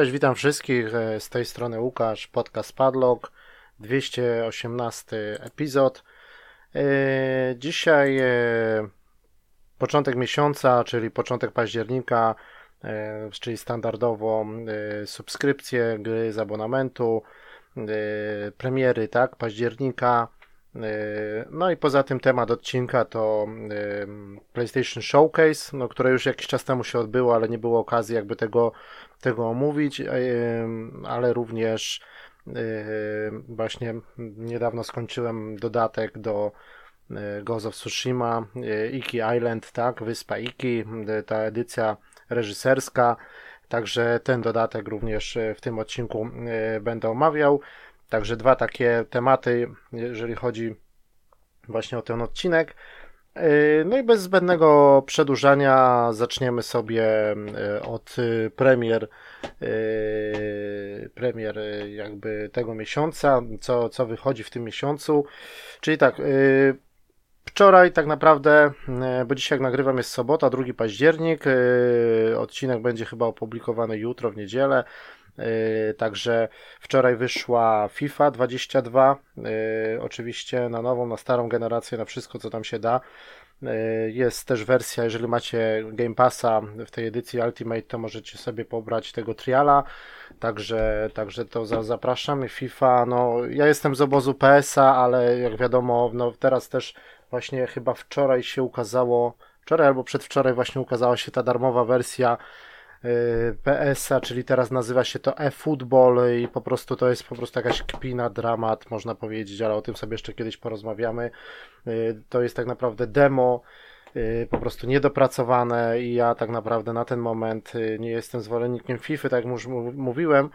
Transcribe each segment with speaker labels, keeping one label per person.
Speaker 1: Cześć, witam wszystkich. E, z tej strony Łukasz, podcast Padlock, 218 epizod. E, dzisiaj e, początek miesiąca, czyli początek października, czyli standardowo subskrypcje, gry z abonamentu, premiery, tak, października. No i poza tym temat odcinka to PlayStation Showcase, no, które już jakiś czas temu się odbyło, ale nie było okazji jakby tego tego omówić, ale również właśnie niedawno skończyłem dodatek do e, Ghost of Tsushima, e, Iki Island, tak, Wyspa Iki, ta edycja reżyserska, także ten dodatek również e, w tym odcinku będę omawiał. Także dwa takie tematy, jeżeli chodzi właśnie o ten odcinek. Yy, no i bez zbędnego przedłużania zaczniemy sobie yy, od yy, premier, premier jakby tego miesiąca, co, co wychodzi w tym miesiącu. Czyli tak, wczoraj tak naprawdę, bo dzisiaj jak nagrywam jest sobota, 2 październik, odcinek będzie chyba opublikowany jutro w niedzielę. Także wczoraj wyszła FIFA 22, oczywiście na nową, na starą generację, na wszystko co tam się da. Jest też wersja, jeżeli macie Game Passa w tej edycji Ultimate, to możecie sobie pobrać tego triala. Także, także to za, zapraszamy. FIFA, no ja jestem z obozu PS-a, ale jak wiadomo, no teraz też właśnie chyba wczoraj się ukazało, wczoraj albo przedwczoraj właśnie ukazała się ta darmowa wersja PS-a, czyli teraz nazywa się to eFootball i po prostu to jest po prostu jakaś kpina, dramat, można powiedzieć, ale o tym sobie jeszcze kiedyś porozmawiamy. Y, to jest tak naprawdę demo, y, po prostu niedopracowane i ja tak naprawdę na ten moment nie jestem zwolennikiem FIFA, tak jak już mówiłem,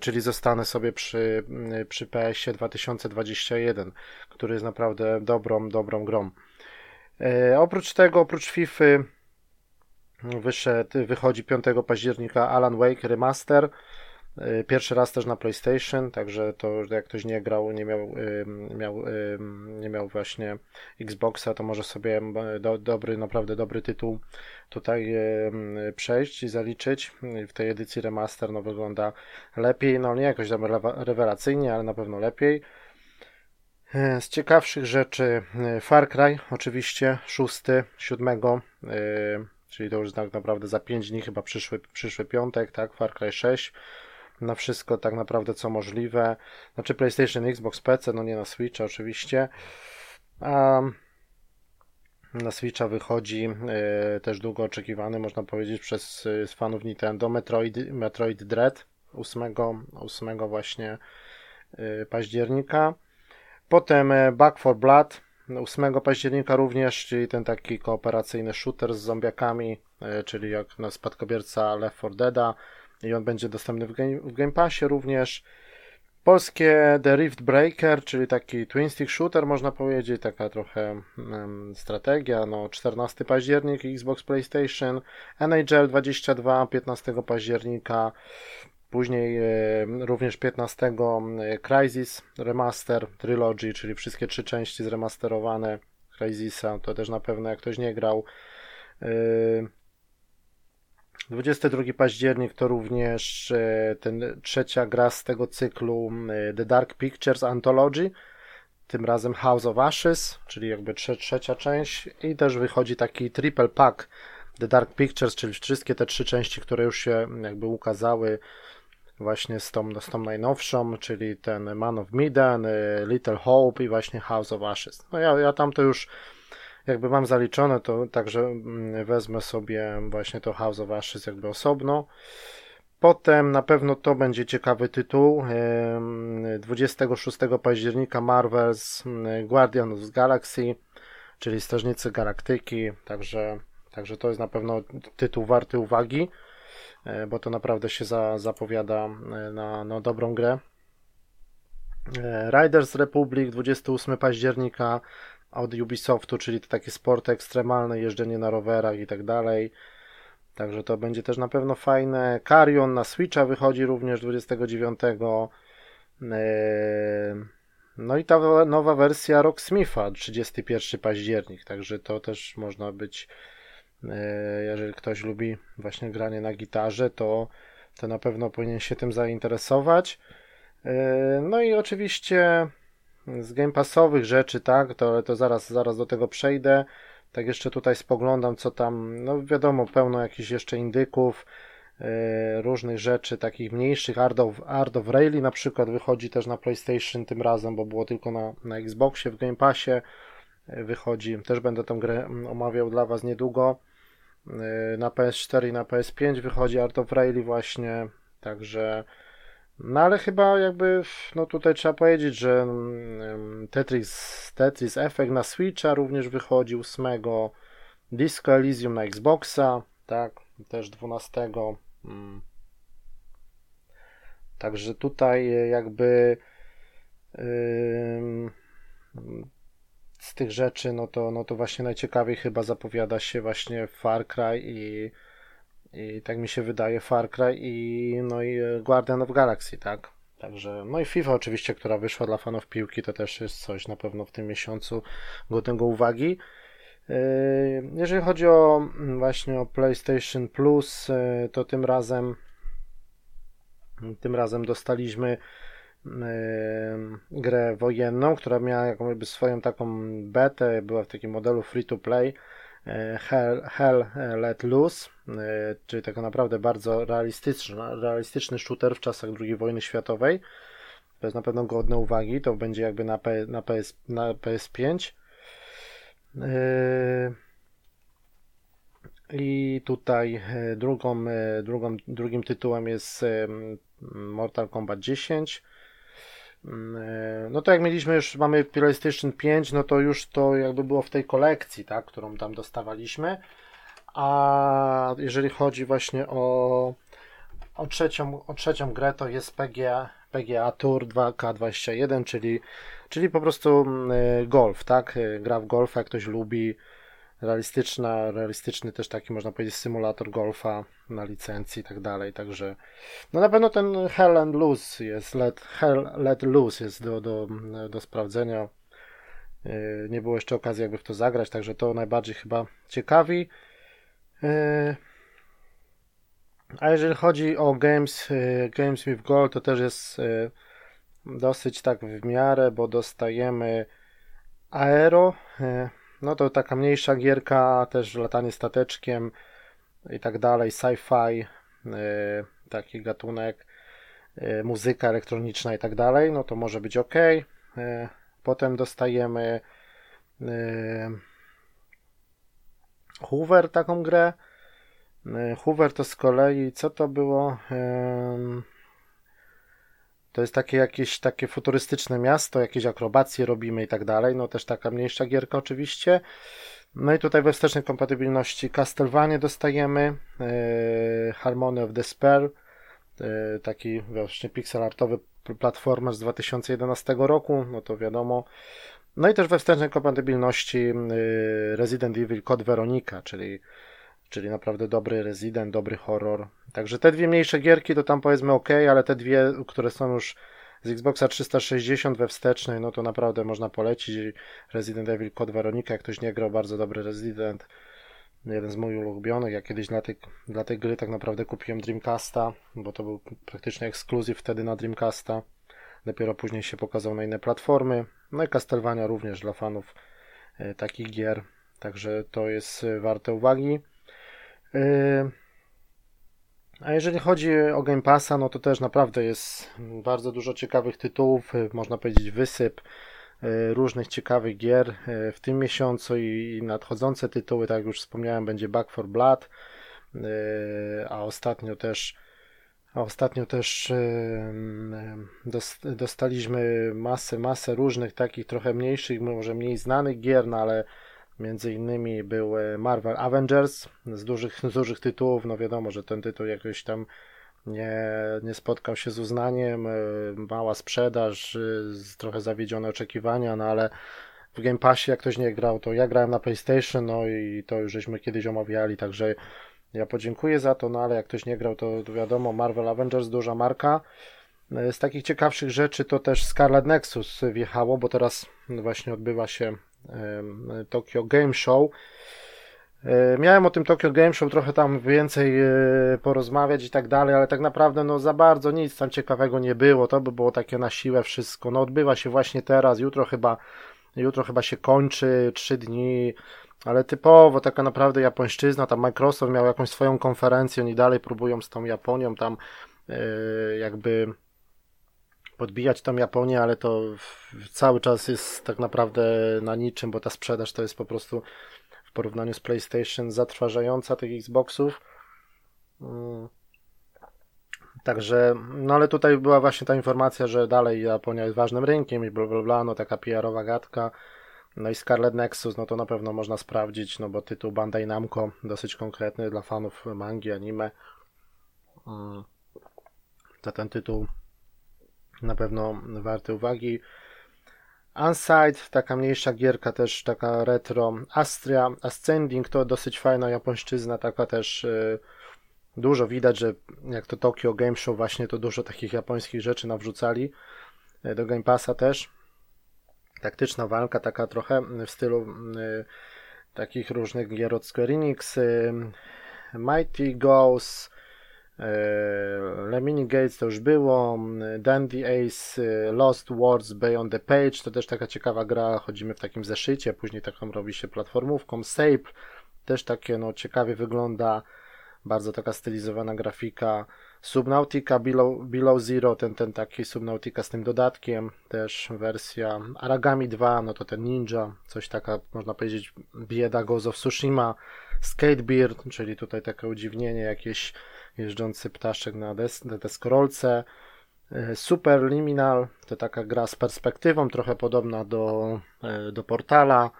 Speaker 1: czyli zostanę sobie przy, przy PS-ie 2021, który jest naprawdę dobrą, dobrą grą. Oprócz tego, oprócz FIFA wyszedł, wychodzi 5 października Alan Wake Remaster. Y, pierwszy raz też na PlayStation, także to jak ktoś nie grał, nie miał, miał, nie miał właśnie Xboxa, to może sobie do, dobry, naprawdę dobry tytuł tutaj przejść i zaliczyć. W tej edycji remaster no, wygląda lepiej, no nie jakoś tam rewelacyjnie, ale na pewno lepiej. E, z ciekawszych rzeczy Far Cry, oczywiście, szósty, siódmego czyli to już tak naprawdę za 5 dni, chyba przyszły, przyszły piątek, tak, Far Cry 6, na wszystko tak naprawdę co możliwe, znaczy PlayStation, Xbox, PC, no nie na Switcha oczywiście, a na Switcha wychodzi y, też długo oczekiwany, można powiedzieć, przez y, fanów Nintendo Metroid, Metroid Dread 8, 8 właśnie y, października. Potem Back for Blood 8 października również, czyli ten taki kooperacyjny shooter z zombiakami, e, czyli jak na spadkobierca Left 4 Deada i on będzie dostępny w Game, w game Passie również. Polskie The Rift Breaker, czyli taki twin stick shooter można powiedzieć, taka trochę um, strategia, no 14 październik Xbox PlayStation, NHL 22 15 października, Później e, również 15 e, Crysis Remaster Trilogy, czyli wszystkie trzy części zremasterowane Crysisa, to też na pewno jak ktoś nie grał. 22 e, październik to również ten trzecia gra z tego cyklu The Dark Pictures Anthology, tym razem House of Ashes, czyli jakby trze trzecia część. I też wychodzi taki triple pack The Dark Pictures, czyli wszystkie te trzy części, które już się jakby ukazały właśnie z tą, z tą najnowszą, czyli ten Man of Medan, y, Little Hope i właśnie House of Ashes. No ja, ja tam to już jakby mam zaliczone, to także mm, wezmę sobie właśnie to House of Ashes jakby osobno. Potem na pewno to będzie ciekawy tytuł. 26 października Marvel's mm, Guardians of Galaxy, czyli Strażnicy Galaktyki, także, także to jest na pewno tytuł warty uwagi. E, bo to naprawdę się za, zapowiada e, na, na dobrą grę. E, Riders Republic 28 października od Ubisoftu, czyli to takie sporty ekstremalne, jeżdżenie na rowerach i tak dalej. Także to będzie też na pewno fajne. Carrion na Switcha wychodzi również 29. No i ta nowa wersja Rocksmitha 31 październik, także to też można być jeżeli ktoś lubi właśnie granie na gitarze, to to na pewno powinien się tym zainteresować. No i oczywiście z Game Passowych rzeczy, tak, to, to zaraz, zaraz do tego przejdę. Tak jeszcze tutaj spoglądam, co tam, no wiadomo, pełno jakichś jeszcze indyków, yy, różnych rzeczy, takich mniejszych. Art of, Art of Rally na przykład wychodzi też na PlayStation tym razem, bo było tylko na, na Xboxie, w Game Passie wychodzi. Też będę tą grę omawiał dla Was niedługo. Yy, na PS4 i na PS5 wychodzi Art of Rally właśnie, także no ale chyba jakby, no tutaj trzeba powiedzieć, że mm, Tetris, Tetris Effect na Switcha również wychodzi 8, Disco Elysium na Xboxa, tak, też 12. Mm. Także tutaj jakby z tych rzeczy, no to, no to właśnie najciekawiej chyba zapowiada się właśnie Far Cry i i tak mi się wydaje Far Cry i no i Guardian of Galaxy, tak? Także, no i FIFA oczywiście, która wyszła dla fanów piłki, to też jest coś na pewno w tym miesiącu godnego uwagi. E, jeżeli chodzi o mm, właśnie o PlayStation Plus, e, to tym razem tym razem dostaliśmy grę wojenną, która miała jakąś swoją taką betę, była w takim modelu free to play Hell, Hell Let Loose, e, czyli tak naprawdę bardzo realistyczny, realistyczny shooter w czasach II wojny światowej. To jest na pewno godne uwagi, to będzie jakby na, P, na, PS, na PS5. E, I tutaj e, drugą, drugą, drugim tytułem jest Mortal Kombat 10. Mm, e, no to jak mieliśmy już, mamy PlayStation 5, no to już to jakby było w tej kolekcji, tak, którą tam dostawaliśmy. A jeżeli chodzi właśnie o, o, trzecią, o trzecią grę, to jest PGA, PGA Tour 2K21, czyli, czyli po prostu mm, e, golf, tak, e, gra w golfa, jak ktoś lubi, realistyczna, realistyczny też taki można powiedzieć symulator golfa na licencji i tak dalej, także no na pewno ten Hell and Loose jest, Let, Hell, Let Loose jest do, do, do sprawdzenia. Yy, nie było jeszcze okazji jakby w to zagrać, także to najbardziej chyba ciekawi. Yy, a jeżeli chodzi o Games, yy, Games with Gold to też jest dosyć tak w miarę, bo dostajemy Aero no to taka mniejsza gierka, też latanie stateczkiem i tak dalej, sci-fi, yy, taki gatunek, yy, muzyka elektroniczna i tak dalej, no to może być ok. Yy, potem dostajemy Hoover taką grę. Hoover to z kolei, co to było? To jest takie jakieś takie futurystyczne miasto, jakieś akrobacje robimy i tak dalej. No też taka mniejsza gierka oczywiście. No i tutaj we wstecznej kompatybilności Castlevania dostajemy, yy, Harmony of Despair, yy, taki właśnie pixel artowy platformer z 2011 roku, no to wiadomo. No i też we wstecznej kompatybilności yy, Resident Evil Code Veronica, czyli czyli naprawdę dobry Resident, dobry horror. Także te dwie mniejsze gierki to tam powiedzmy ok, ale te dwie, które są już z Xboxa 360 we wstecznej, no to naprawdę można polecić. Resident Evil Code Veronica, jak ktoś nie grał, bardzo dobry Resident. Jeden z moich ulubionych. Ja kiedyś dla tej, dla tej gry tak naprawdę kupiłem Dreamcasta, bo to był praktycznie ekskluzyw wtedy na Dreamcasta. Dopiero później się pokazał na inne platformy. No i Castlevania również dla fanów e, takich gier. Także to jest e, warte uwagi. Yy, a jeżeli chodzi o Game Passa, no to też naprawdę jest bardzo dużo ciekawych tytułów, yy, można powiedzieć wysyp yy, różnych ciekawych gier w tym miesiącu i nadchodzące tytuły, tak jak już wspomniałem, będzie Back for Blood, a ostatnio też a ostatnio też dostaliśmy masę, masę różnych takich trochę mniejszych, może mniej znanych gier, no ale Między innymi był Marvel Avengers z dużych, z dużych tytułów. No wiadomo, że ten tytuł jakoś tam nie, nie spotkał się z uznaniem. E, mała sprzedaż, e, trochę zawiedzione oczekiwania, no ale w Game Passie jak ktoś nie grał, to ja grałem na PlayStation, no i to już żeśmy kiedyś omawiali, także ja podziękuję za to, no ale jak ktoś nie grał, to, wiadomo, Marvel Avengers, duża marka. E, z takich ciekawszych rzeczy to też Scarlet Nexus wjechało, bo teraz właśnie odbywa się Tokyo Game Show. Miałem o tym Tokyo Game Show trochę tam więcej porozmawiać i tak dalej, ale tak naprawdę no za bardzo nic tam ciekawego nie było. To by było takie na siłę wszystko. No odbywa się właśnie teraz, jutro chyba jutro chyba się kończy, trzy dni, ale typowo taka naprawdę japońszczyzna, tam Microsoft miał jakąś swoją konferencję, oni dalej próbują z tą Japonią tam yy, jakby podbijać tą Japonię, ale to cały czas jest tak naprawdę na niczym, bo ta sprzedaż to jest po prostu w porównaniu z PlayStation zatrważająca tych Xboxów. Yy. Także, no ale tutaj była właśnie ta informacja, że dalej Japonia jest ważnym rynkiem i bla bla bla, no taka PR-owa gadka. No i Scarlet Nexus, no to na pewno można sprawdzić, no bo tytuł Bandai Namco dosyć konkretny dla fanów mangi, anime. Mm. To ten tytuł na pewno warty uwagi. Unside, taka mniejsza gierka też, taka retro. Astria Ascending to dosyć fajna japońszczyzna, taka też y, dużo widać, że jak to Tokyo Game Show właśnie to dużo takich japońskich rzeczy nawrzucali. Y, do Game Passa też taktyczna walka, taka trochę w stylu y, takich różnych gier od Square Enix, Mighty Ghost, Lemini Gates to już było, Dandy Ace, Lost Words Beyond the Page, to też taka ciekawa gra, chodzimy w takim zeszycie, później taką robi się platformówką, Sape, też takie no ciekawie wygląda, bardzo taka stylizowana grafika, Subnautica Below, Below Zero, ten, ten taki Subnautica z tym dodatkiem, też wersja Aragami 2, no to ten Ninja, coś taka, można powiedzieć, bieda of Tsushima, Skatebeard, czyli tutaj takie udziwnienie, jakieś jeżdżący ptaszek na, des, deskorolce, e, Super Liminal, to taka gra z perspektywą, trochę podobna do, e, do Portala,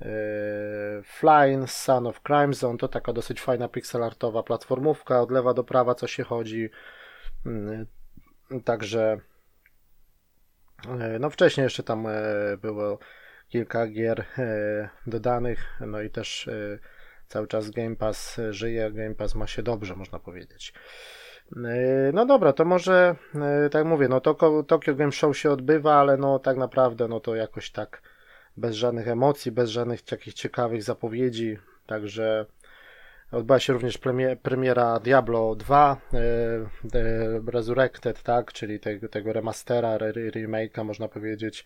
Speaker 1: Yy, Flying Son of Crime Zone to taka dosyć fajna pixelartowa platformówka, od lewa do prawa co się chodzi. Yy, także no wcześniej jeszcze tam było kilka gier dodanych, no i też cały czas Game Pass żyje, Game Pass ma się dobrze, można powiedzieć. No dobra, to może, tak mówię, no Tokyo Game Show się odbywa, ale no tak naprawdę, no to jakoś tak bez żadnych emocji, bez żadnych takich ciekawych zapowiedzi. Także odbyła się również premiera Diablo 2 e, Resurrected, tak, czyli tego, tego remastera, remake'a można powiedzieć.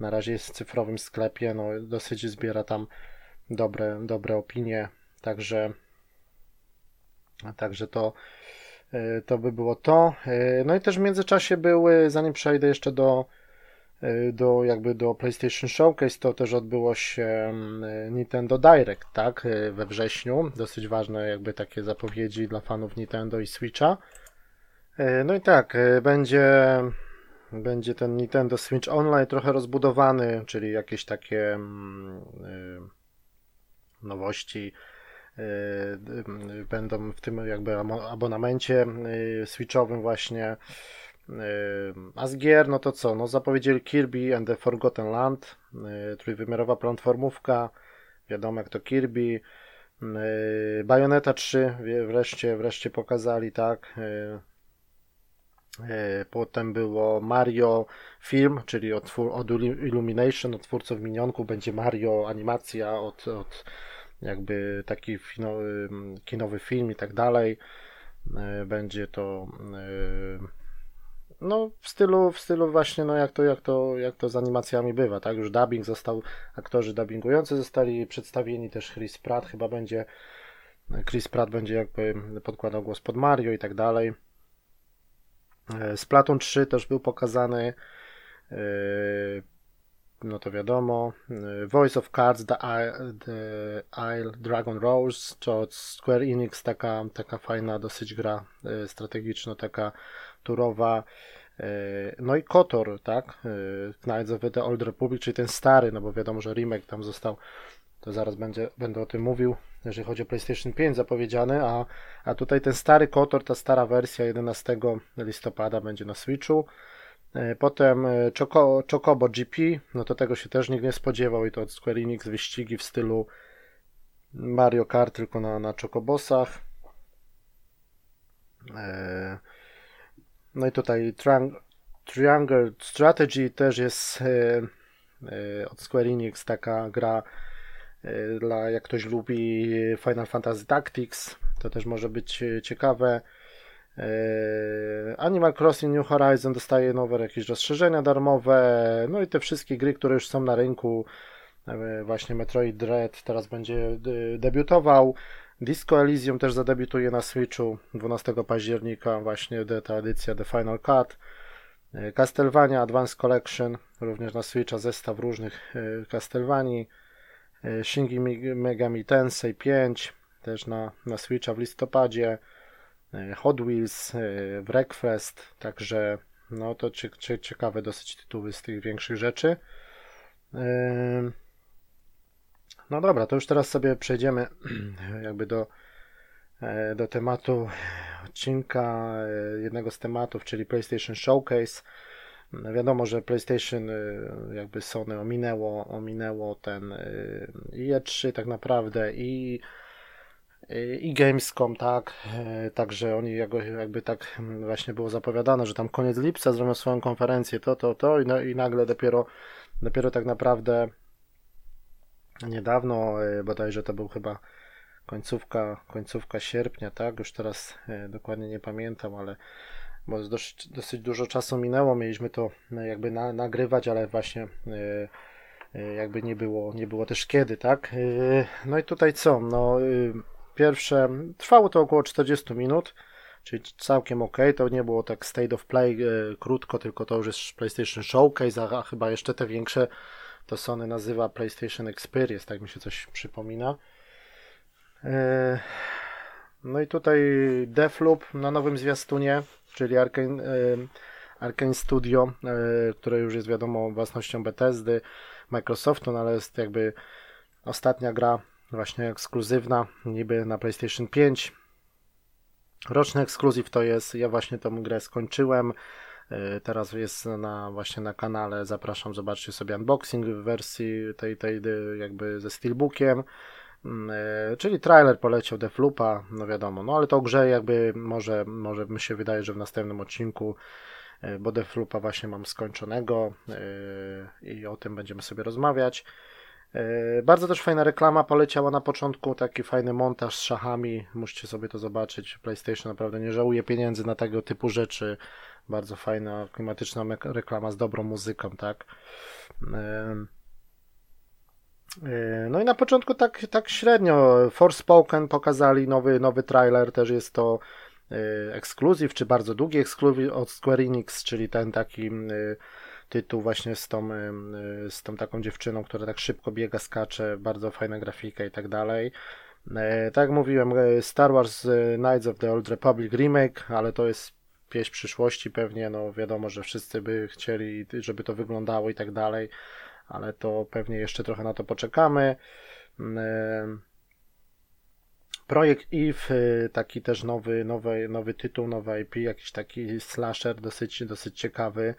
Speaker 1: Na razie jest w cyfrowym sklepie, no dosyć zbiera tam dobre, dobre opinie, także także to e, to by było to. E, no i też w międzyczasie były, zanim przejdę jeszcze do Y, do jakby do PlayStation Showcase to też odbyło się Nintendo Direct, tak, y, we wrześniu. Dosyć ważne jakby takie zapowiedzi dla fanów Nintendo i Switcha. Y, no i tak, będzie będzie ten Nintendo Switch Online trochę rozbudowany, czyli jakieś takie mm, nowości będą w tym jakby abonamencie switchowym właśnie a z gier, no to co? No zapowiedzieli Kirby and the Forgotten Land, trójwymiarowa platformówka, wiadomo jak to Kirby, Bayonetta 3 wreszcie, wreszcie pokazali, tak. Potem było Mario Film, czyli od, od Illumination, od twórców minionków, będzie Mario animacja, od, od jakby taki kinowy film i tak dalej. Będzie to no w stylu, w stylu właśnie, no jak to, jak to, jak to z animacjami bywa, tak? Już dubbing został, aktorzy dubbingujący zostali przedstawieni, też Chris Pratt chyba będzie, Chris Pratt będzie jakby podkładał głos pod Mario i tak dalej. E, Splatoon 3 też był pokazany, e, no to wiadomo. E, Voice of Cards, The Isle, Dragon Rose, to od Square Enix, taka, taka fajna dosyć gra strategiczna, taka turowa. E, no i Kotor, tak? Knights of the Old Republic, czyli ten stary, no bo wiadomo, że remake tam został, to zaraz będzie, będę o tym mówił, jeżeli chodzi o PlayStation 5 zapowiedziany, a, a tutaj ten stary Kotor, ta stara wersja 11 listopada będzie na Switchu. E, potem Choco, Chocobo GP, no to tego się też nikt nie spodziewał i to od Square Enix wyścigi w stylu Mario Kart, tylko na, na Chocobosach. Eee, no i tutaj Triangle Strategy też jest e, e, od Square Enix taka gra dla jak ktoś lubi Final Fantasy Tactics, to też może być ciekawe. Animal Crossing New Horizon dostaje nowe jakieś rozszerzenia darmowe, no i te wszystkie gry, które już są na rynku, właśnie Metroid Dread teraz będzie debiutował, Disco Elysium też zadebiutuje na Switchu 12 października, właśnie ta edycja The Final Cut. Castlevania Advanced Collection, również na Switcha zestaw różnych Castlevanii. Shingi Megami Tensei 5, też na, na Switcha w listopadzie. Hot Wheels, Wreckfest, także no to ciekawe dosyć tytuły z tych większych rzeczy. No dobra, to już teraz sobie przejdziemy jakby do, e, do tematu odcinka, e, jednego z tematów, czyli PlayStation Showcase. Wiadomo, że PlayStation e, jakby Sony ominęło, ominęło ten i E3 tak naprawdę i i Gamescom, tak, także oni jakby tak właśnie było zapowiadane, że tam koniec lipca zrobią swoją konferencję, to, to, to i, no, i nagle dopiero, dopiero tak naprawdę niedawno, e, bodajże to był chyba końcówka, końcówka sierpnia, tak? Już teraz e, dokładnie nie pamiętam, ale bo dosyć, dosyć dużo czasu minęło, mieliśmy to e, jakby na, nagrywać, ale właśnie jakby nie było, nie było też kiedy, tak? No i tutaj co? No, pierwsze, trwało to około 40 minut, czyli całkiem ok, to nie było tak state of play krótko, tylko to już jest PlayStation Showcase, a chyba jeszcze te większe to Sony nazywa PlayStation Experience, tak mi się coś przypomina. E, no i tutaj Deathloop na nowym zwiastunie, czyli Arkane, Arkane Studio, e, które już jest wiadomo własnością Bethesdy, Microsoftu, no ale jest jakby ostatnia gra właśnie ekskluzywna, niby na PlayStation 5. Roczny ekskluzyw to jest, ja właśnie tą grę skończyłem, E, teraz jest na, właśnie na kanale, zapraszam, zobaczcie sobie unboxing w wersji tej, tej jakby ze steelbookiem. Mm, e, czyli trailer poleciał Defloopa, no wiadomo, no ale to grze jakby może, może mi się wydaje, że w następnym odcinku, e, bo Defloopa właśnie mam skończonego i o tym będziemy sobie rozmawiać. Bardzo też fajna reklama poleciała na początku, taki fajny montaż z szachami, musicie sobie to zobaczyć. PlayStation naprawdę nie żałuje pieniędzy na tego typu rzeczy. Bardzo fajna, klimatyczna reklama z dobrą muzyką, tak. No i na początku tak, tak średnio. Forspoken pokazali nowy, nowy trailer, też jest to ekskluzyw, czy bardzo długi ekskluzyw od Square Enix, czyli ten taki tytuł właśnie z tą, z tą taką dziewczyną, która tak szybko biega, skacze, bardzo fajna grafika i tak dalej. Tak jak mówiłem, Star Wars Knights of the Old Republic remake, ale to jest pieśń przyszłości pewnie, no wiadomo, że wszyscy by chcieli, żeby to wyglądało i tak dalej, ale to pewnie jeszcze trochę na to poczekamy. Mm, projekt Eve, taki też nowy, nowy, nowy tytuł, nowy IP, jakiś taki slasher dosyć, dosyć ciekawy.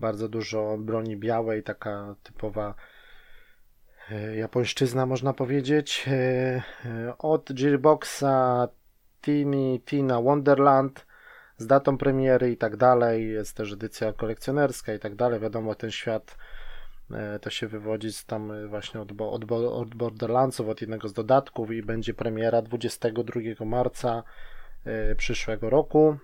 Speaker 1: Bardzo dużo broni białej, taka typowa y, japońszczyzna można powiedzieć. Y, od Gearboxa Tini Tina Wonderland z datą premiery i tak dalej. Jest też edycja kolekcjonerska i tak dalej. Wiadomo, ten świat e, to się wywodzi z tam e, właśnie od, od, od Borderlandsów, od jednego z dodatków i będzie premiera 22 marca e, przyszłego roku.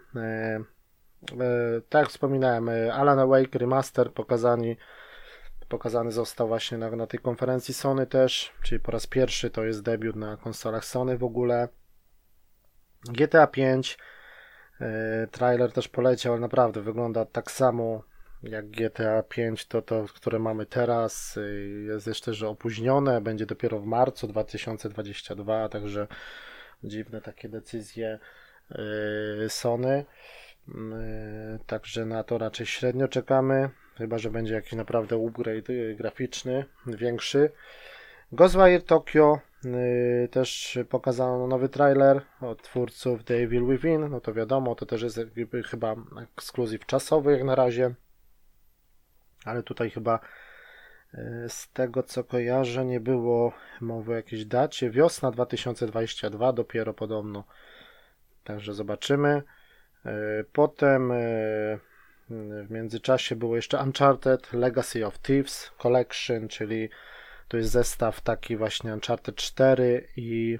Speaker 1: Tak jak wspominałem, Alan Wake Remaster pokazani, pokazany został właśnie na, na tej konferencji Sony też, czyli po raz pierwszy to jest debiut na konsolach Sony w ogóle. GTA 5 E, trailer też poleciał, ale naprawdę wygląda tak samo jak GTA 5, to, to które mamy teraz. E, jest jeszcze, że opóźnione, będzie dopiero w marcu 2022, także dziwne takie decyzje e, Sony. Także na to raczej średnio czekamy, chyba że będzie jakiś naprawdę upgrade graficzny większy. Ghostwire Tokyo Yy, też pokazano nowy trailer od twórców The Evil Within, no to wiadomo, to też jest chyba ekskluzyw czasowy jak na razie, ale tutaj chyba z tego co kojarzę nie było mowy o jakiejś dacie, wiosna 2022 dopiero podobno, także zobaczymy. Yy, potem w międzyczasie było jeszcze Uncharted Legacy of Thieves Collection, czyli to jest zestaw taki właśnie Uncharted 4 i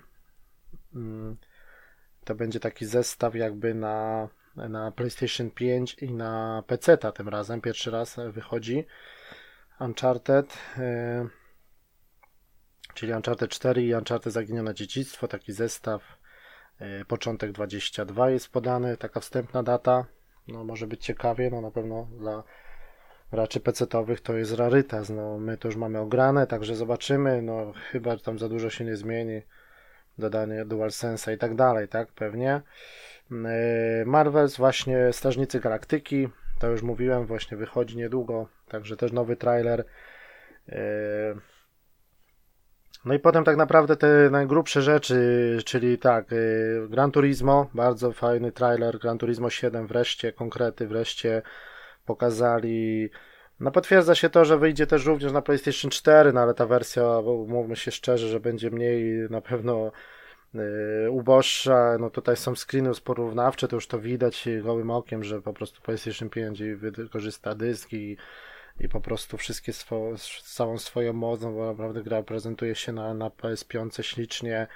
Speaker 1: mm, to będzie taki zestaw jakby na, na PlayStation 5 i na PC tym razem. Pierwszy raz wychodzi Uncharted, yy, czyli Uncharted 4 i Uncharted Zaginione Dziedzictwo, taki zestaw. Yy, początek 22 jest podany, taka wstępna data. No może być ciekawie, no na pewno dla raczej PC-owych to jest rarytas. No, my to już mamy ograne, także zobaczymy. No, chyba tam za dużo się nie zmieni. Dodanie DualSense'a i tak dalej, tak? Pewnie. Yy, Marvels, właśnie Strażnicy Galaktyki. To już mówiłem, właśnie wychodzi niedługo. Także też nowy trailer. No i potem tak naprawdę te najgrubsze rzeczy, czyli tak, yy, Gran Turismo, bardzo fajny trailer, Gran Turismo 7 wreszcie, konkrety wreszcie pokazali. No potwierdza się to, że wyjdzie też również na PlayStation 4, no ale ta wersja, mówmy się szczerze, że będzie mniej na pewno yy, uboższa. No tutaj są screeny porównawcze, to już to widać gołym okiem, że po prostu PlayStation 5 wykorzysta dysk i po prostu wszystkie swo, całą swoją mocą, bo naprawdę gra prezentuje się na, na PS5 ślicznie.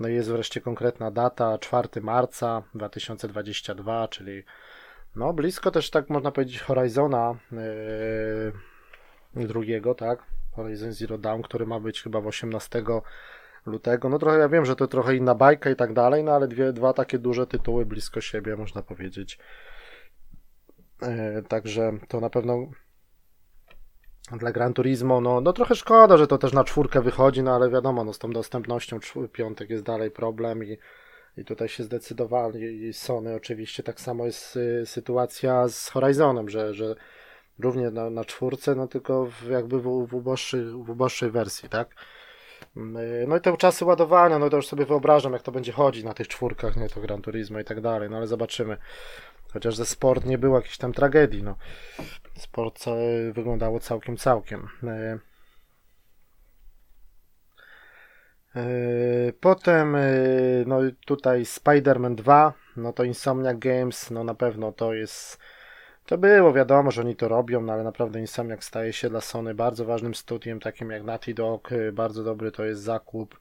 Speaker 1: No i jest wreszcie konkretna data, 4 marca 2022, czyli no, blisko też tak można powiedzieć Horizona yy, drugiego, tak? Horizon Zero Dawn, który ma być chyba w 18 lutego. No trochę ja wiem, że to trochę inna bajka i tak dalej, no ale dwie, dwa takie duże tytuły blisko siebie, można powiedzieć. Yy, także to na pewno dla Gran Turismo, no, no trochę szkoda, że to też na czwórkę wychodzi, no ale wiadomo, no z tą dostępnością piątek jest dalej problem i i tutaj się zdecydowali Sony oczywiście. Tak samo jest y, sytuacja z Horizonem, że, że równie na, na czwórce, no tylko w, jakby w, w, uboższej, w uboższej wersji, tak? Mm, y, no i te czasy ładowania, no to już sobie wyobrażam, jak to będzie chodzić na tych czwórkach, nie to Gran Turismo i tak dalej, no ale zobaczymy. Chociaż ze sport nie było jakiejś tam tragedii, no. Sport wyglądało całkiem, całkiem. Y, Yy, potem no tutaj Spider-Man 2, no to Insomniac Games, no na pewno to jest to było wiadomo, że oni to robią, no ale naprawdę Insomniac staje się dla Sony bardzo ważnym studiem, takim jak Naughty Dog, bardzo dobry to jest zakup.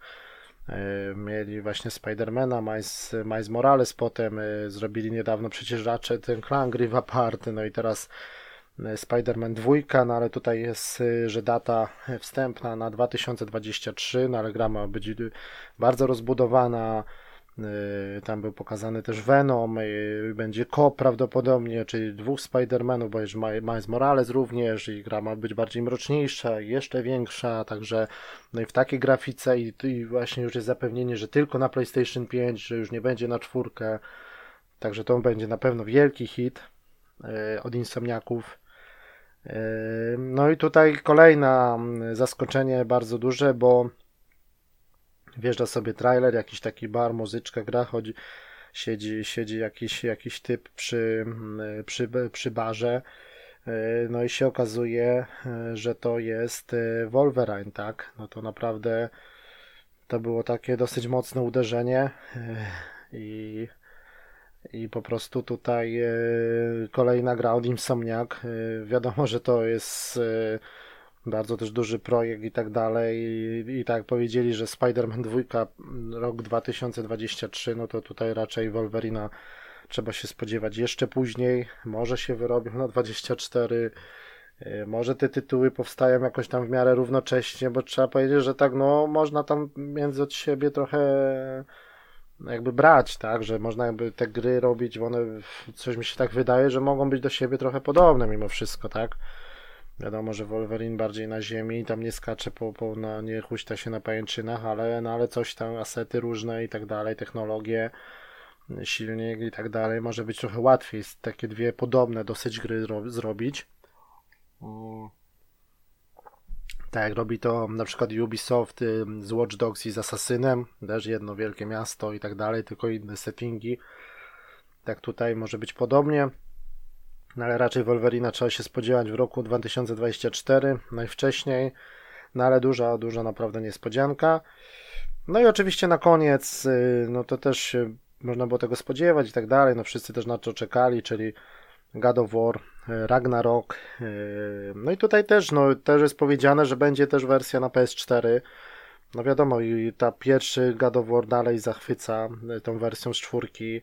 Speaker 1: Mieli właśnie Spidermana, Miles, Miles Morales, potem zrobili niedawno przecież raczej ten Clank Rift Apart, no i teraz E, Spider-Man 2, no ale tutaj jest, e, że data wstępna na 2023, no ale gra ma być bardzo rozbudowana. E, tam był pokazany też Venom, będzie Ko prawdopodobnie, czyli dwóch Spider-Manów, bo jest Miles Morales również i gra ma być bardziej mroczniejsza, jeszcze większa, także no i w takiej grafice i, i właśnie już jest zapewnienie, że tylko na PlayStation 5, że już nie będzie na czwórkę, także to będzie na pewno wielki hit od Insomniaków. No i tutaj kolejne mm, zaskoczenie bardzo duże, bo wjeżdża sobie trailer, jakiś taki bar, muzyczka gra, chodzi, siedzi, siedzi jakiś, jakiś typ przy, mm, przy, przy barze. No i się okazuje, że to jest Wolverine, tak? No to naprawdę to było takie dosyć mocne uderzenie i i po prostu tutaj e, kolejna gra od Insomniac. E, wiadomo, że to jest e, bardzo też duży projekt i tak dalej. I, i tak powiedzieli, że Spider-Man 2 rok 2023, no to tutaj raczej Wolverina trzeba się spodziewać jeszcze później. Może się wyrobią na 24. Może te tytuły powstają jakoś tam w miarę równocześnie, bo trzeba powiedzieć, że tak, no można tam między od siebie trochę jakby brać, tak, że można jakby te gry robić, bo one, coś mi się tak wydaje, że mogą być do siebie trochę podobne mimo wszystko, tak. Wiadomo, że Wolverine bardziej na ziemi i tam nie skacze po, po na, nie huśta się na pajęczynach, ale, no, ale coś tam, asety różne i tak dalej, technologie, silnik i tak dalej, może być trochę łatwiej takie dwie podobne dosyć gry zrobić. Mm. Tak jak robi to na przykład Ubisoft z Watch Dogs i z Assassinem, też jedno wielkie miasto i tak dalej, tylko inne settingi. Tak tutaj może być podobnie. No ale raczej Wolverina trzeba się spodziewać w roku 2024 najwcześniej. No ale duża, duża naprawdę niespodzianka. No i oczywiście na koniec, y, no to też można było tego spodziewać i tak dalej. No wszyscy też na to czekali, czyli God of War, Ragnarok. No i tutaj też, no, też jest powiedziane, że będzie też wersja na PS4. No wiadomo, i ta pierwszy God of War dalej zachwyca tą wersją z czwórki.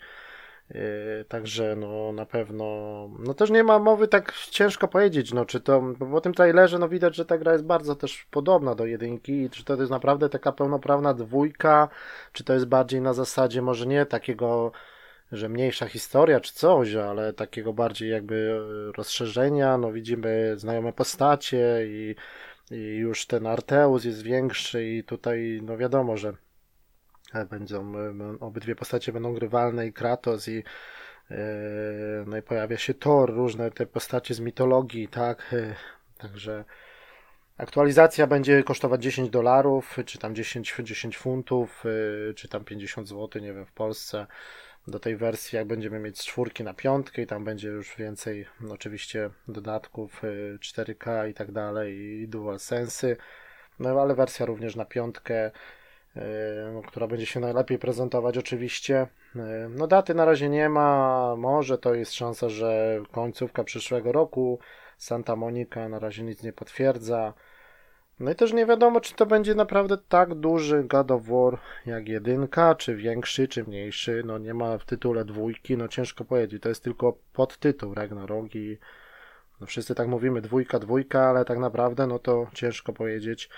Speaker 1: Yy, także no na pewno, no też nie ma mowy tak ciężko powiedzieć, no czy to, bo po tym trailerze no widać, że ta gra jest bardzo też podobna do jedynki czy to jest naprawdę taka pełnoprawna dwójka, czy to jest bardziej na zasadzie może nie takiego, że mniejsza historia czy coś, ale takiego bardziej jakby rozszerzenia, no widzimy znajome postacie i, i już ten Arteus jest większy i tutaj no wiadomo, że Będą, obydwie postacie będą grywalne i Kratos i e, no i pojawia się Thor, różne te postacie z mitologii, tak, e, także aktualizacja będzie kosztować 10 dolarów, czy tam 10, 10 funtów, e, czy tam 50 zł, nie wiem, w Polsce. Do tej wersji, jak będziemy mieć z czwórki na piątkę i tam będzie już więcej oczywiście dodatków 4K i tak dalej i dual sensy, no ale wersja również na piątkę. E, która będzie się najlepiej prezentować oczywiście. No daty na razie nie ma, może to jest szansa, że końcówka przyszłego roku. Santa Monica na razie nic nie potwierdza. No i też nie wiadomo, czy to będzie naprawdę tak duży God of War jak jedynka, czy większy, czy mniejszy. No nie ma w tytule dwójki, no ciężko powiedzieć. To jest tylko podtytuł Ragnarok i no wszyscy tak mówimy dwójka, dwójka, ale tak naprawdę no to ciężko powiedzieć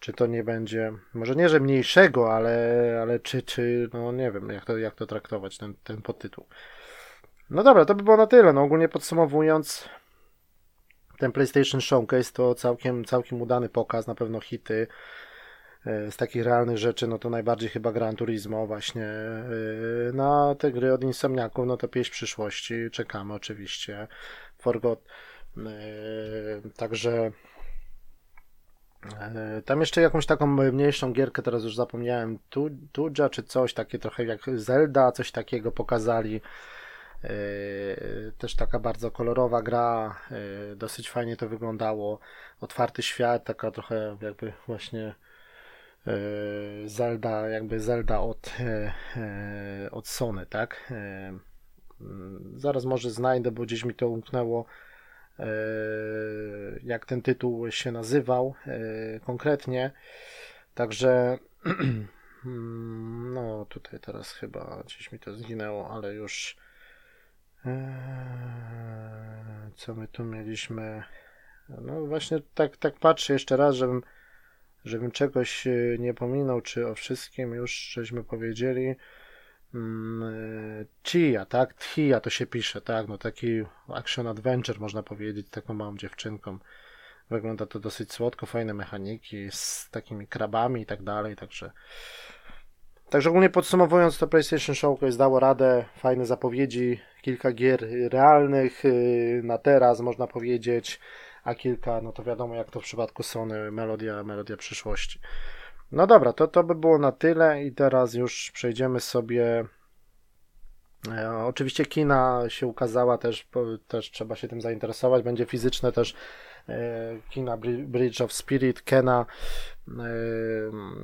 Speaker 1: czy to nie będzie, może nie, że mniejszego, ale, ale czy, czy, no nie wiem, jak to, jak to traktować, ten, ten podtytuł. No dobra, to by było na tyle. No ogólnie podsumowując, ten PlayStation Showcase to całkiem, całkiem udany pokaz, na pewno hity. E, z takich realnych rzeczy, no to najbardziej chyba Gran Turismo właśnie. E, na te gry od Insomniaków, no to pieśń przyszłości. Czekamy oczywiście. Forgot. E, także tam jeszcze jakąś taką mniejszą gierkę, teraz już zapomniałem, Tudja czy coś, takie trochę jak Zelda, coś takiego pokazali. E, też taka bardzo kolorowa gra, e, dosyć fajnie to wyglądało. Otwarty świat, taka trochę jakby właśnie Zelda, jakby Zelda od, od Sony, tak? Zaraz może znajdę, bo gdzieś mi to umknęło E, jak ten tytuł się nazywał e, konkretnie. Także no tutaj teraz chyba gdzieś mi to zginęło, ale już e, co my tu mieliśmy? No właśnie tak, tak patrzę jeszcze raz, żebym, żebym czegoś nie pominął, czy o wszystkim już żeśmy powiedzieli. Mm, Chia, tak? Tia to się pisze, tak? No taki action adventure można powiedzieć, taką małą dziewczynką. Wygląda to dosyć słodko, fajne mechaniki z takimi krabami i tak dalej, także Także ogólnie podsumowując to PlayStation Showcase dało radę, fajne zapowiedzi, kilka gier realnych y, na teraz można powiedzieć, a kilka, no to wiadomo jak to w przypadku Sony, melodia, melodia przyszłości. No dobra, to, to by było na tyle i teraz już przejdziemy sobie. E, oczywiście kina się ukazała, też, też trzeba się tym zainteresować. Będzie fizyczne też e, kina Bridge of Spirit, Kena e,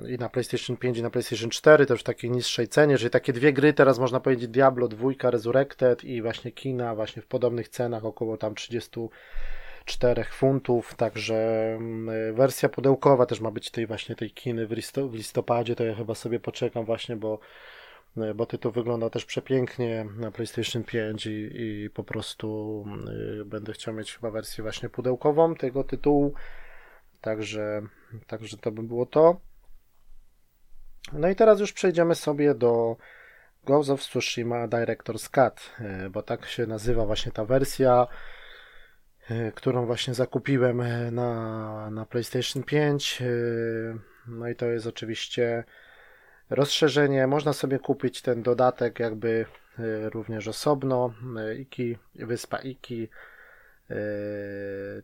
Speaker 1: i na PlayStation 5 i na PlayStation 4, też w takiej niższej cenie, czyli takie dwie gry teraz można powiedzieć Diablo 2 Resurrected i właśnie kina właśnie w podobnych cenach, około tam 30 4 funtów, także mm, wersja pudełkowa też ma być tej właśnie tej kiny w, listopadzie, to ja chyba sobie poczekam właśnie, bo e, bo tytuł wygląda też przepięknie na PlayStation 5 i, i po prostu y, będę chciał mieć chyba wersję właśnie pudełkową tego tytułu. Także, także to by było to. No i teraz już przejdziemy sobie do Ghost of Tsushima Director's Cut, e, bo tak się nazywa właśnie ta wersja. E, którą właśnie zakupiłem e, na, na PlayStation 5. E, no i to jest oczywiście rozszerzenie. Można sobie kupić ten dodatek jakby również osobno. Iki, wyspa Iki.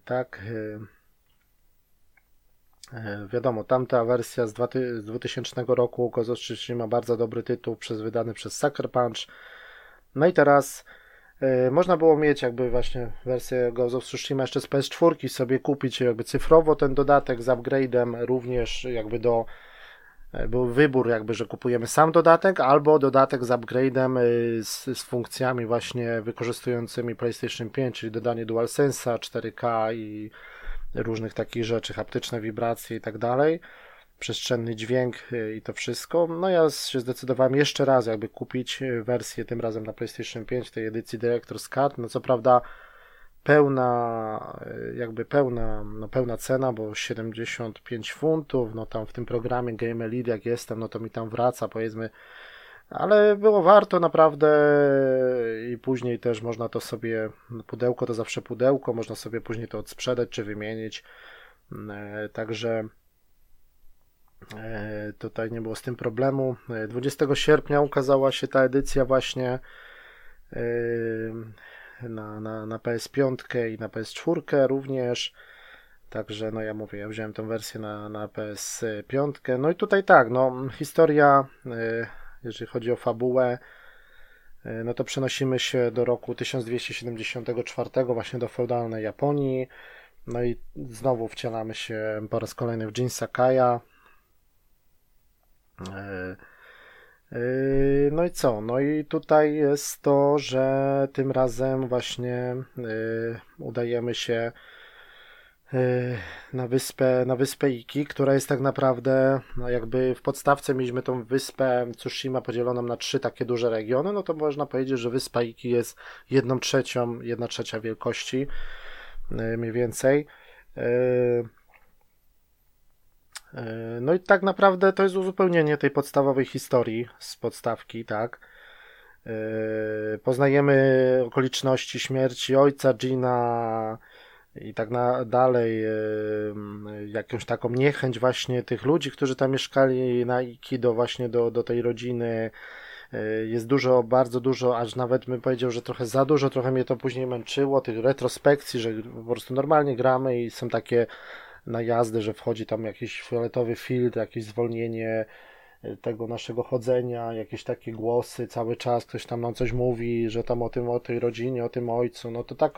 Speaker 1: Tak. Wiadomo, tamta wersja z 2000 roku of Tsushima bardzo dobry tytuł, przez, wydany przez Sucker Punch. No i teraz można było mieć jakby właśnie wersję Ghost of Tsushima jeszcze z PS4 sobie kupić jakby cyfrowo ten dodatek z upgrade'em również jakby do był wybór jakby, że kupujemy sam dodatek albo dodatek z upgrade'em z, z funkcjami właśnie wykorzystującymi PlayStation 5, czyli dodanie DualSense'a 4K i różnych takich rzeczy, haptyczne wibracje i tak dalej przestrzenny dźwięk y, i to wszystko. No ja się zdecydowałem jeszcze raz jakby kupić y, wersję tym razem na PlayStation 5 tej edycji Director's Cut. No co prawda pełna y, jakby pełna, no pełna cena, bo 75 funtów, no tam w tym programie Game Elite jak jestem, no to mi tam wraca powiedzmy ale było warto naprawdę i później też można to sobie, pudełko to zawsze pudełko, można sobie później to odsprzedać czy wymienić, także tutaj nie było z tym problemu. 20 e, sierpnia ukazała się ta edycja właśnie e, na, na, na PS5 i na PS4 również. Także, no ja mówię, ja wziąłem tę wersję na, na PS5. No i tutaj tak, no historia, jeżeli chodzi o fabułę, no to przenosimy się do roku 1274, właśnie do feudalnej Japonii. No i znowu wcielamy się po raz kolejny w Jin Sakaya, E, e, no i co? No i tutaj jest to, że tym razem właśnie e, udajemy się na wyspę, na wyspę Iki, która jest tak naprawdę, no jakby w podstawce mieliśmy tą wyspę Tsushima podzieloną na trzy takie duże regiony, no to można powiedzieć, że wyspa Iki jest jedną trzecią, jedna trzecia wielkości mniej więcej. E, no i tak naprawdę to jest uzupełnienie tej podstawowej historii z podstawki, tak. E, poznajemy okoliczności śmierci ojca Gina i tak na, dalej, e, jakąś taką niechęć właśnie tych ludzi, którzy tam mieszkali na Iki do właśnie do, do tej rodziny. Jest dużo, bardzo dużo, aż nawet bym powiedział, że trochę za dużo, trochę mnie to później męczyło, tych retrospekcji, że po prostu normalnie gramy i są takie na jazdę, że wchodzi tam jakiś fioletowy filtr, jakieś zwolnienie e, tego naszego chodzenia, jakieś takie głosy cały czas, ktoś tam nam coś mówi, że tam o tym, o tej rodzinie, o tym ojcu, no to tak.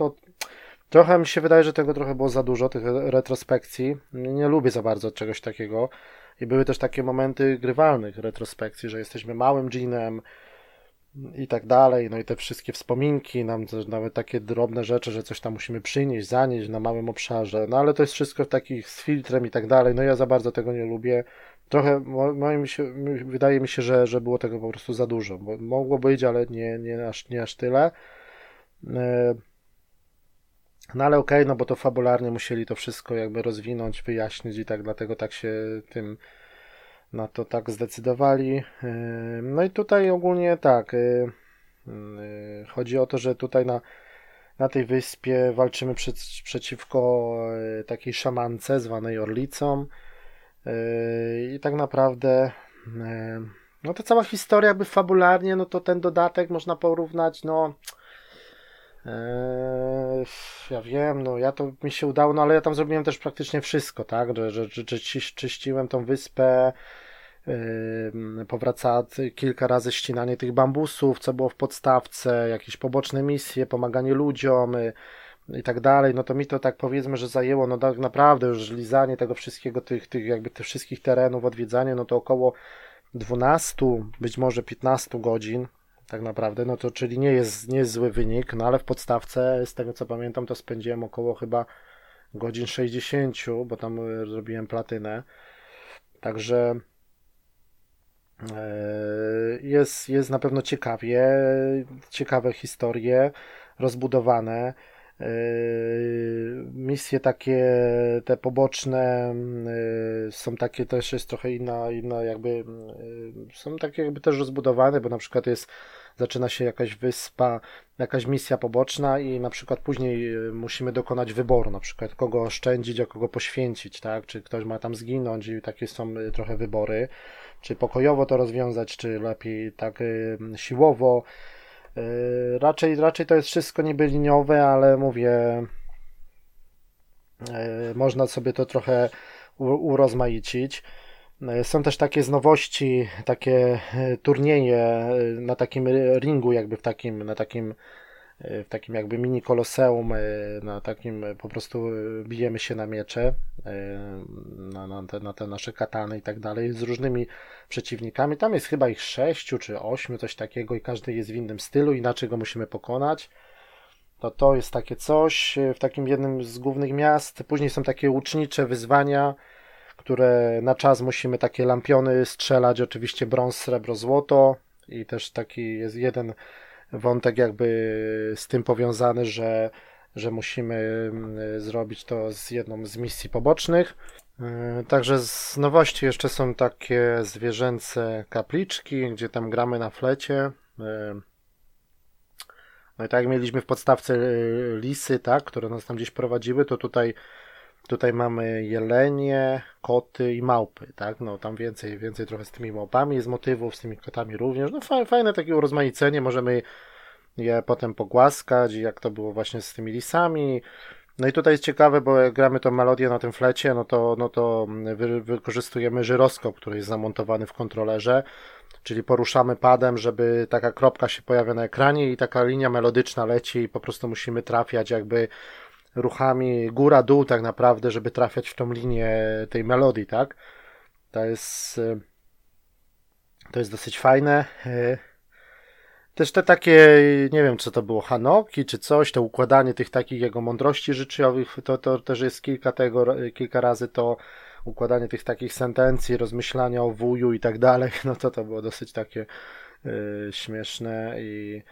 Speaker 1: Trochę mi się wydaje, że tego trochę było za dużo, tych retrospekcji. Nie, nie lubię za bardzo czegoś takiego. I były też takie momenty grywalnych retrospekcji, że jesteśmy małym dżinem, i tak dalej, no i te wszystkie wspominki, nam nawet takie drobne rzeczy, że coś tam musimy przynieść, zanieść na małym obszarze, no ale to jest wszystko takich z filtrem i tak dalej, no ja za bardzo tego nie lubię. Trochę, moim się, wydaje mi się, że, że było tego po prostu za dużo, mogło być, ale nie, nie, aż, nie aż tyle. E, no ale okej, okay, no bo to fabularnie musieli to wszystko jakby rozwinąć, wyjaśnić i tak, dlatego tak się tym na to tak zdecydowali. Yy, no i tutaj ogólnie tak. Yy, yy, chodzi o to, że tutaj na, na tej wyspie walczymy przed, przeciwko takiej szamance zwanej Orlicą. I tak naprawdę no to cała historia jakby fabularnie, no to ten dodatek można porównać, no ja wiem, no ja to mi się udało, no ale ja tam zrobiłem też praktycznie wszystko, tak, że, że, że, że czyściłem tą wyspę, yy, powraca kilka razy ścinanie tych bambusów, co było w podstawce, jakieś poboczne misje, pomaganie ludziom yy, i tak dalej, no to mi to tak powiedzmy, że zajęło, no tak naprawdę już lizanie tego wszystkiego, tych, tych jakby tych wszystkich terenów, odwiedzanie, no to około 12, być może 15 godzin, tak naprawdę, no to czyli nie jest, nie jest zły wynik, no ale w podstawce, z tego co pamiętam, to spędziłem około chyba godzin 60, bo tam e, zrobiłem platynę. Także e, jest, jest na pewno ciekawie, ciekawe historie, rozbudowane. E, misje takie, te poboczne są takie też jest trochę inna, inna jakby są takie jakby też rozbudowane, bo na przykład jest zaczyna się jakaś wyspa, jakaś misja poboczna i na przykład później musimy dokonać wyboru, na przykład kogo oszczędzić, a kogo poświęcić, tak? Czy ktoś ma tam zginąć i takie są trochę wybory. Czy pokojowo to rozwiązać, czy lepiej tak siłowo. Raczej, raczej to jest wszystko niby liniowe, ale mówię, można sobie to trochę urozmaicić. E, są też takie z nowości, takie e, turnieje e, na takim ringu, jakby w takim, na takim w takim jakby mini koloseum, na takim po prostu bijemy się na miecze, na, na, te, na te nasze katany i tak dalej, z różnymi przeciwnikami. Tam jest chyba ich sześciu czy ośmiu, coś takiego i każdy jest w innym stylu, inaczej go musimy pokonać. To to jest takie coś w takim jednym z głównych miast. Później są takie łucznicze wyzwania, które na czas musimy takie lampiony strzelać, oczywiście brąz, srebro, złoto i też taki jest jeden wątek jakby z tym powiązany, że, że musimy mm, zrobić to z jedną z misji pobocznych. E, także z nowości jeszcze są takie zwierzęce kapliczki, gdzie tam gramy na flecie. E, no i tak jak mieliśmy w podstawce e, lisy, tak, które nas tam gdzieś prowadziły, to tutaj Tutaj mamy jelenie, koty i małpy, tak? No tam więcej, więcej trochę z tymi małpami, z motywów, z tymi kotami również. No fajne takie urozmaicenie, możemy je potem pogłaskać, jak to było właśnie z tymi lisami. No i tutaj jest ciekawe, bo jak gramy tą melodię na tym flecie, no to, no to wy, wykorzystujemy żyroskop, który jest zamontowany w kontrolerze, czyli poruszamy padem, żeby taka kropka się pojawia na ekranie i taka linia melodyczna leci i po prostu musimy trafiać jakby ruchami góra-dół tak naprawdę, żeby trafiać w tą linię tej melodii, tak? To jest e, to jest dosyć fajne. E, też te takie, nie wiem, co to było, Hanoki czy coś, to układanie tych takich jego mądrości życiowych, to, to też jest kilka tego, kilka razy to układanie tych takich sentencji, rozmyślania o wuju i tak dalej, no to to było dosyć takie y, śmieszne i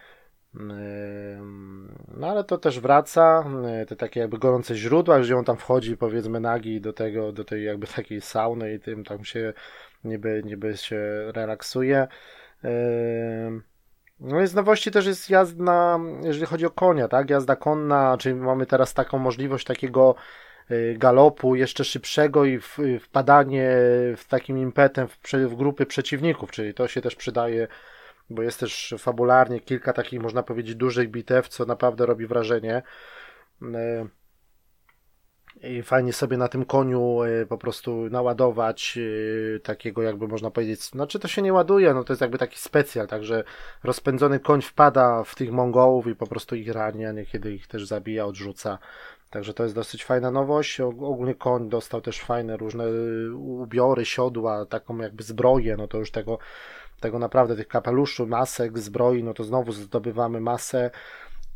Speaker 1: no ale to też wraca, te takie jakby gorące źródła, gdzie on tam wchodzi powiedzmy nagi do tego, do tej jakby takiej sauny i tym tam się niby, niby się relaksuje. No i z nowości też jest jazda, jeżeli chodzi o konia, tak? Jazda konna, czyli mamy teraz taką możliwość takiego y, galopu jeszcze szybszego i wpadanie w takim impetem w, w grupy przeciwników, czyli to się też przydaje bo jest też fabularnie kilka takich, można powiedzieć, dużych bitew, co naprawdę robi wrażenie. E, I fajnie sobie na tym koniu e, po prostu naładować e, takiego jakby można powiedzieć, znaczy to się nie ładuje, no to jest jakby taki specjal, także rozpędzony koń wpada w tych Mongołów i po prostu ich rani, a niekiedy ich też zabija, odrzuca. Także to jest dosyć fajna nowość. Ogólnie koń dostał też fajne różne ubiory, siodła, taką jakby zbroję, no to już tego tego naprawdę tych kapeluszy, masek, zbroi, no to znowu zdobywamy masę.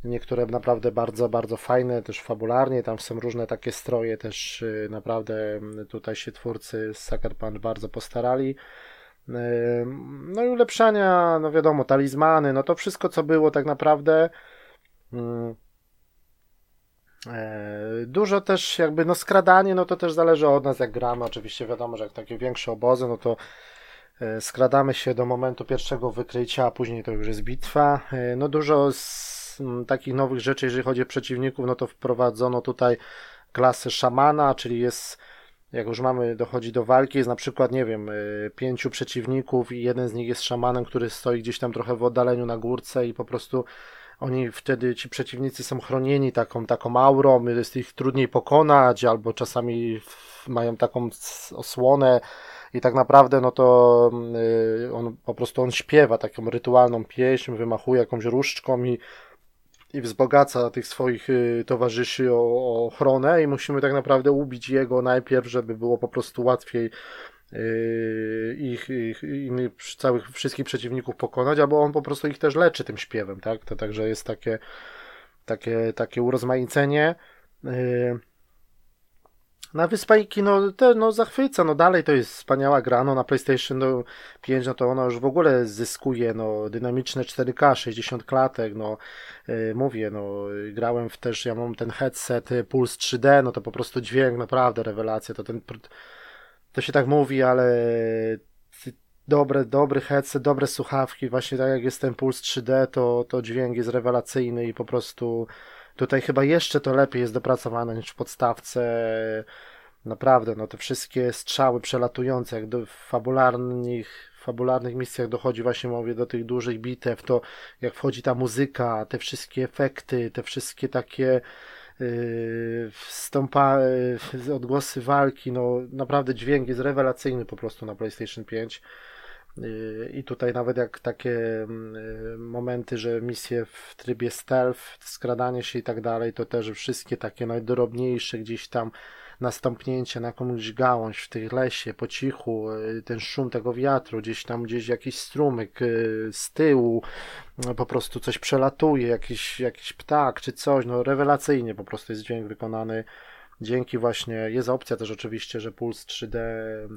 Speaker 1: Niektóre naprawdę bardzo, bardzo fajne, też fabularnie, tam są różne takie stroje, też y, naprawdę tutaj się twórcy z Sucker Punch bardzo postarali. Y, no i ulepszania, no wiadomo, talizmany, no to wszystko co było tak naprawdę. Mm, e, dużo też jakby, no skradanie, no to też zależy od nas jak gramy, oczywiście wiadomo, że jak takie większe obozy, no to skradamy się do momentu pierwszego wykrycia, a później to już jest bitwa. E, no dużo z takich nowych rzeczy, jeżeli chodzi o przeciwników, no to wprowadzono tutaj klasę szamana, czyli jest, jak już mamy, dochodzi do walki, jest na przykład, nie wiem, e, pięciu przeciwników i jeden z nich jest szamanem, który stoi gdzieś tam trochę w oddaleniu na górce i po prostu oni wtedy, ci przeciwnicy są chronieni taką, taką aurą, jest ich trudniej pokonać, albo czasami mają taką osłonę, i tak naprawdę no to yy, on po prostu on śpiewa taką rytualną pieśń, wymachuje jakąś różdżką i, i wzbogaca tych swoich yy, towarzyszy o, o ochronę i musimy tak naprawdę ubić jego najpierw, żeby było po prostu łatwiej yy, ich, ich innych, całych wszystkich przeciwników pokonać, albo on po prostu ich też leczy tym śpiewem, tak? To także jest takie takie, takie urozmaicenie. Yy, na Wyspajki, no, te, no zachwyca, no dalej to jest wspaniała gra, no na PlayStation 5, no to ona już w ogóle zyskuje, no dynamiczne 4K, 60 klatek, no yy, mówię, no grałem w też, ja mam ten headset y, Pulse 3D, no to po prostu dźwięk, naprawdę rewelacja, to ten, to się tak mówi, ale dobre, dobry headset, dobre słuchawki, właśnie tak jak jest ten Pulse 3D, to, to dźwięk jest rewelacyjny i po prostu Tutaj chyba jeszcze to lepiej jest dopracowane niż w podstawce. Naprawdę, no te wszystkie strzały przelatujące, jak do fabularnych, fabularnych misjach dochodzi właśnie, mówię, do tych dużych bitew, to jak wchodzi ta muzyka, te wszystkie efekty, te wszystkie takie yy, yy, odgłosy walki, no naprawdę dźwięk jest rewelacyjny po prostu na PlayStation 5. Y, I tutaj nawet jak takie mm, y, momenty, że misje w trybie stealth, skradanie się i tak dalej, to też wszystkie takie najdrobniejsze gdzieś tam nastąpnięcie na jakąś gałąź w tej lesie, po cichu, y, ten szum tego wiatru, gdzieś tam gdzieś jakiś strumyk z tyłu, po prostu coś przelatuje, jakiś, jakiś ptak czy coś, no rewelacyjnie po prostu jest dźwięk wykonany. Dzięki właśnie, jest opcja też oczywiście, że Puls 3D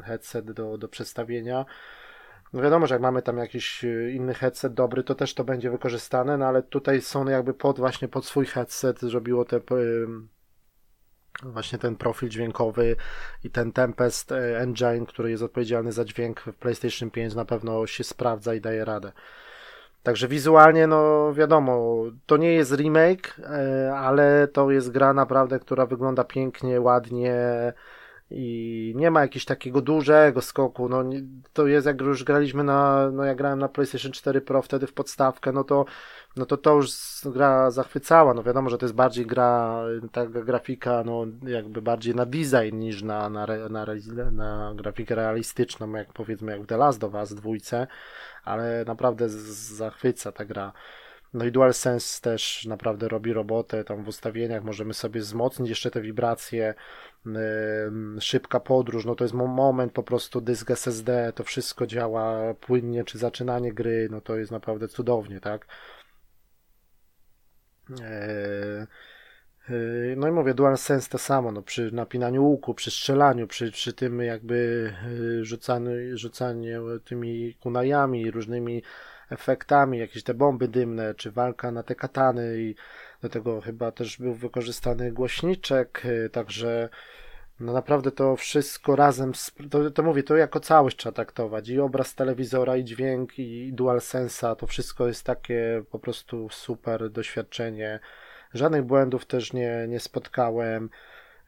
Speaker 1: headset do, do przestawienia, no wiadomo, że jak mamy tam jakiś y, inny headset dobry, to też to będzie wykorzystane, no ale tutaj Sony jakby pod właśnie pod swój headset zrobiło te właśnie ten profil dźwiękowy i ten Tempest e, Engine, który jest odpowiedzialny za dźwięk w PlayStation 5 na pewno się sprawdza i daje radę. Także wizualnie, no wiadomo, to nie jest remake, ale to jest gra naprawdę, która wygląda pięknie, ładnie, i nie ma jakiegoś takiego dużego skoku, no to jest jak już graliśmy na, no ja grałem na PlayStation 4 Pro wtedy w podstawkę, no to no to to już gra zachwycała, no wiadomo, że to jest bardziej gra, ta grafika, no jakby bardziej na design niż na, na, na, na grafikę realistyczną, jak powiedzmy jak w The Last of Us dwójce, ale naprawdę zachwyca ta gra. No i DualSense też naprawdę robi robotę, tam w ustawieniach możemy sobie wzmocnić jeszcze te wibracje, szybka podróż, no to jest moment po prostu dysk SSD, to wszystko działa płynnie, czy zaczynanie gry, no to jest naprawdę cudownie, tak? E, e, no i mówię, DualSense to samo, no przy napinaniu łuku, przy strzelaniu, przy, przy tym jakby e, rzucaniu, rzucaniu tymi kunajami, różnymi efektami, jakieś te bomby dymne, czy walka na te katany i do tego chyba też był wykorzystany głośniczek, y, także no naprawdę to wszystko razem, to, to mówię, to jako całość trzeba traktować i obraz telewizora, i dźwięk, i DualSense'a, to wszystko jest takie po prostu super doświadczenie. Żadnych błędów też nie, nie spotkałem.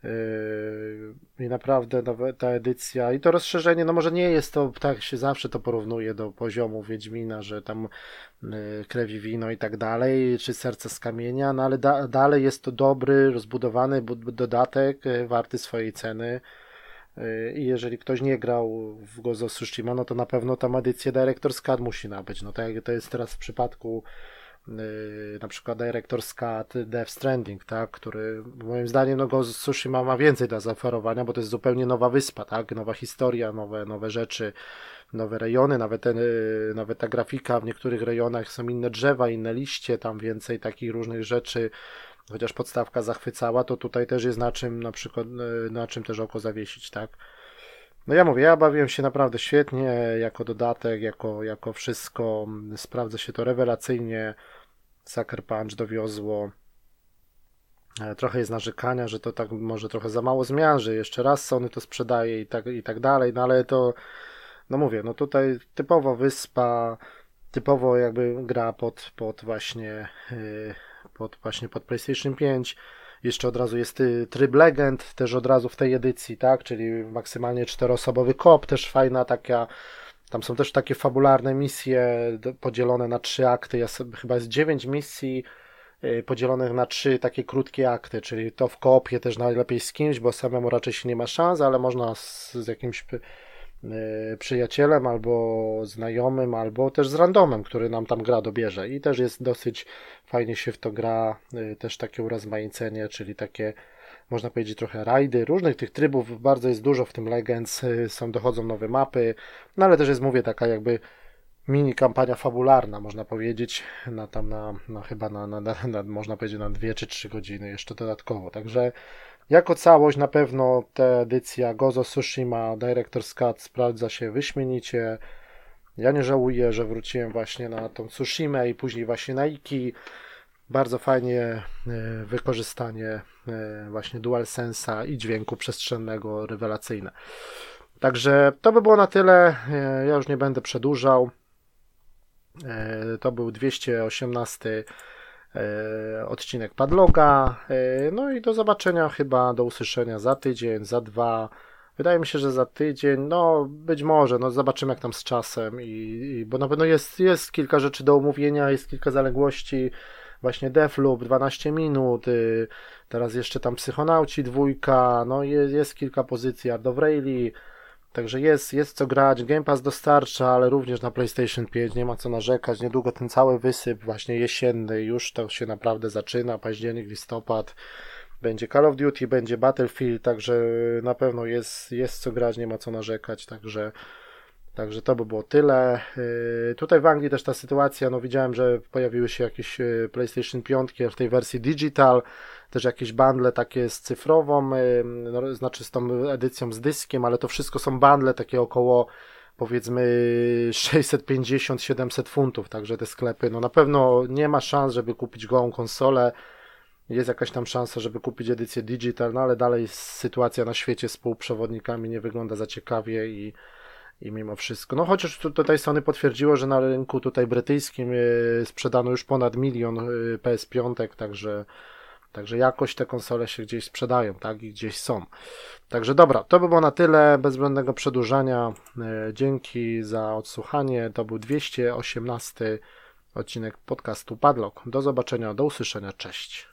Speaker 1: Yy, I naprawdę ta edycja i to rozszerzenie, no może nie jest to, tak się zawsze to porównuje do poziomu Wiedźmina, że tam yy, krewi wino i tak dalej, czy serce z kamienia, no ale da, dalej jest to dobry, rozbudowany dodatek, yy, warty swojej ceny. I jeżeli ktoś nie grał w Gozo Tsushima, no to na pewno tam edycję Director's Cut musi nabyć. No tak jak to jest teraz w przypadku na przykład Director's Cut Death Stranding, tak, który moim zdaniem no, Ghost Tsushima ma więcej do zaoferowania, bo to jest zupełnie nowa wyspa, tak, nowa historia, nowe, nowe rzeczy, nowe rejony, nawet, ten, yy, nawet ta grafika w niektórych rejonach są inne drzewa, inne liście, tam więcej takich różnych rzeczy, chociaż podstawka zachwycała, to tutaj też jest na czym na przykład, yy, na czym też oko zawiesić, tak. No ja mówię, ja bawiłem się naprawdę świetnie, jako dodatek, jako, jako wszystko, sprawdza się to rewelacyjnie, Sucker Punch dowiozło. E, trochę jest narzekania, że to tak może trochę za mało zmian, że jeszcze raz Sony to sprzedaje i tak, i tak dalej, no ale to, no mówię, no tutaj typowo wyspa, typowo jakby gra pod, pod właśnie, e, pod właśnie pod PlayStation 5. Jeszcze od razu jest y, tryb legend, też od razu w tej edycji, tak, czyli maksymalnie czteroosobowy kop, też fajna taka tam są też takie fabularne misje podzielone na trzy akty. Chyba jest dziewięć misji y, podzielonych na trzy takie krótkie akty, czyli to w koopie też najlepiej z kimś, bo samemu raczej się nie ma szans, ale można z, z jakimś przyjacielem albo znajomym, albo też z randomem, który nam tam gra dobierze. I też jest dosyć fajnie się w to gra, y, też takie urozmaicenie, czyli takie można powiedzieć trochę rajdy, różnych tych trybów. Bardzo jest dużo w tym Legends, y, są dochodzą nowe mapy, no ale też jest mówię taka jakby mini kampania fabularna, można powiedzieć, na tam na, na chyba na, na, na, można powiedzieć na dwie czy trzy godziny jeszcze dodatkowo, także jako całość na pewno ta edycja Gozo Tsushima Director's Cut sprawdza się wyśmienicie, ja nie żałuję, że wróciłem właśnie na tą Tsushima i później właśnie na Iki, bardzo fajnie e, wykorzystanie e, właśnie DualSense'a i dźwięku przestrzennego rewelacyjne. Także to by było na tyle. E, ja już nie będę przedłużał. To był 218 odcinek Padloga. No i do zobaczenia chyba, do usłyszenia za tydzień, za dwa. Wydaje mi się, że za tydzień, no być może, no zobaczymy jak tam z czasem, i, i bo na pewno jest, jest kilka rzeczy do omówienia, jest kilka zaległości właśnie Defloop 12 minut, y, teraz jeszcze tam Psychonauci dwójka, no jest, jest kilka pozycji Art Także jest, jest co grać. Game Pass dostarcza, ale również na PlayStation 5 nie ma co narzekać. Niedługo ten cały wysyp, właśnie jesienny, już to się naprawdę zaczyna. Październik, listopad. Będzie Call of Duty, będzie Battlefield, także na pewno jest, jest co grać, nie ma co narzekać. Także Także to by było tyle. Yy, tutaj w Anglii też ta sytuacja, no widziałem, że pojawiły się jakieś yy, PlayStation 5 w tej wersji digital, też jakieś bundle takie z cyfrową, yy, no, znaczy z tą edycją z dyskiem, ale to wszystko są bundle takie około powiedzmy 650-700 funtów, także te sklepy, no na pewno nie ma szans, żeby kupić gołą konsolę, jest jakaś tam szansa, żeby kupić edycję digital, no ale dalej sytuacja na świecie z półprzewodnikami nie wygląda za ciekawie i i mimo wszystko. No chociaż tutaj Sony potwierdziło, że na rynku tutaj brytyjskim e, sprzedano już ponad milion e, PS5, także Także jakoś te konsole się gdzieś sprzedają, tak? I gdzieś są. Także dobra, to by było na tyle. Bez zbędnego przedłużania. E, dzięki za odsłuchanie. To był 218 odcinek podcastu Padlock. Do zobaczenia, do usłyszenia. Cześć.